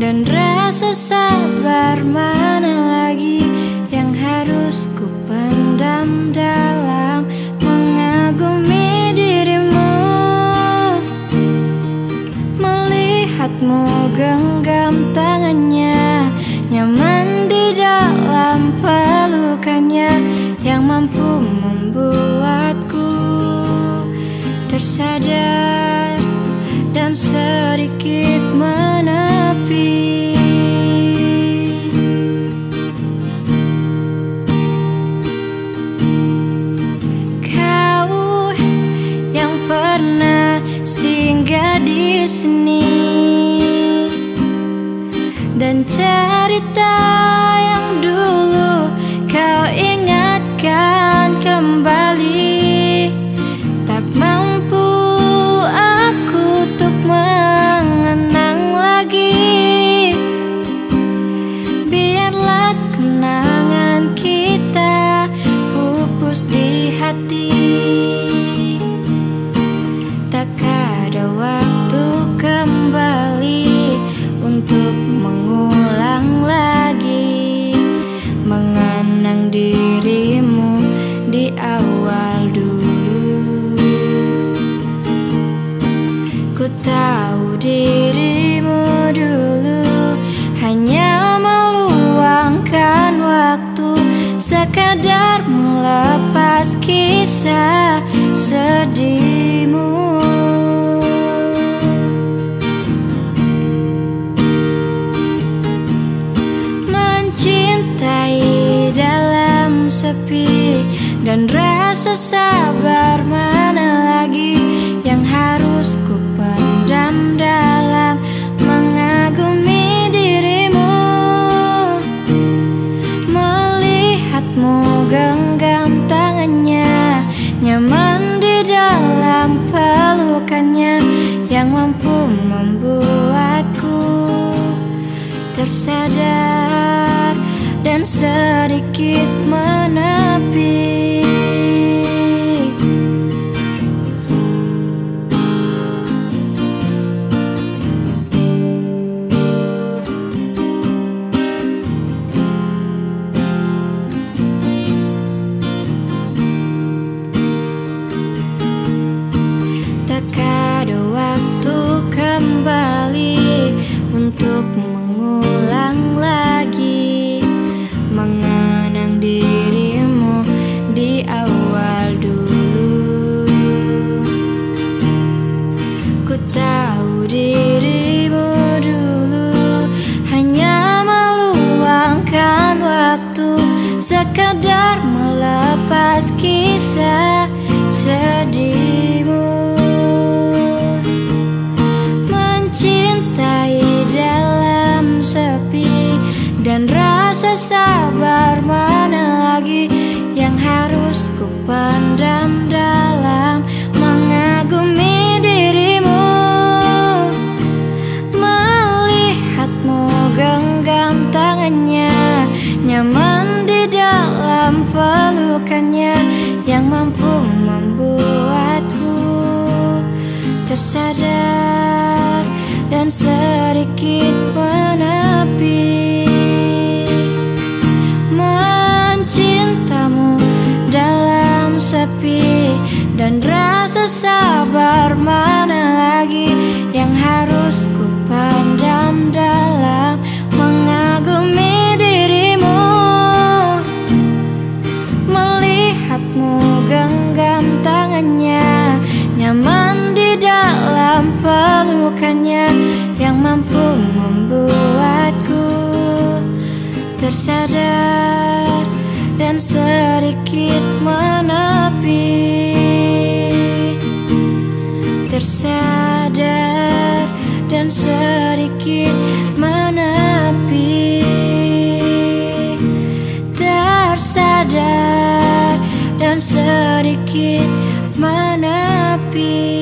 Dan rasa sabar mana lagi Yang harus ku pendam dalam Mengagumi dirimu? Melihatmu genggam tangannya Nyaman di dalam pelukannya Yang mampu membuatku tersadar dan sedikit Dan cerita Sekadar melepas kisah sedihmu. Mencintai dalam sepi Dan rasa sabar tersadar dan sedikit menepi. Tak ada waktu kembali untuk sekadar melepas kisah sedihmu. Mencintai dalam sepi dan rasa sabar mana lagi yang harus ku dan rasa sabar mana lagi yang harus ku pendam dalam mengagumi dirimu? Melihatmu genggam tangannya nyaman di dalam pelukannya yang mampu membuatku tersadar dan sedikit sedikit menepi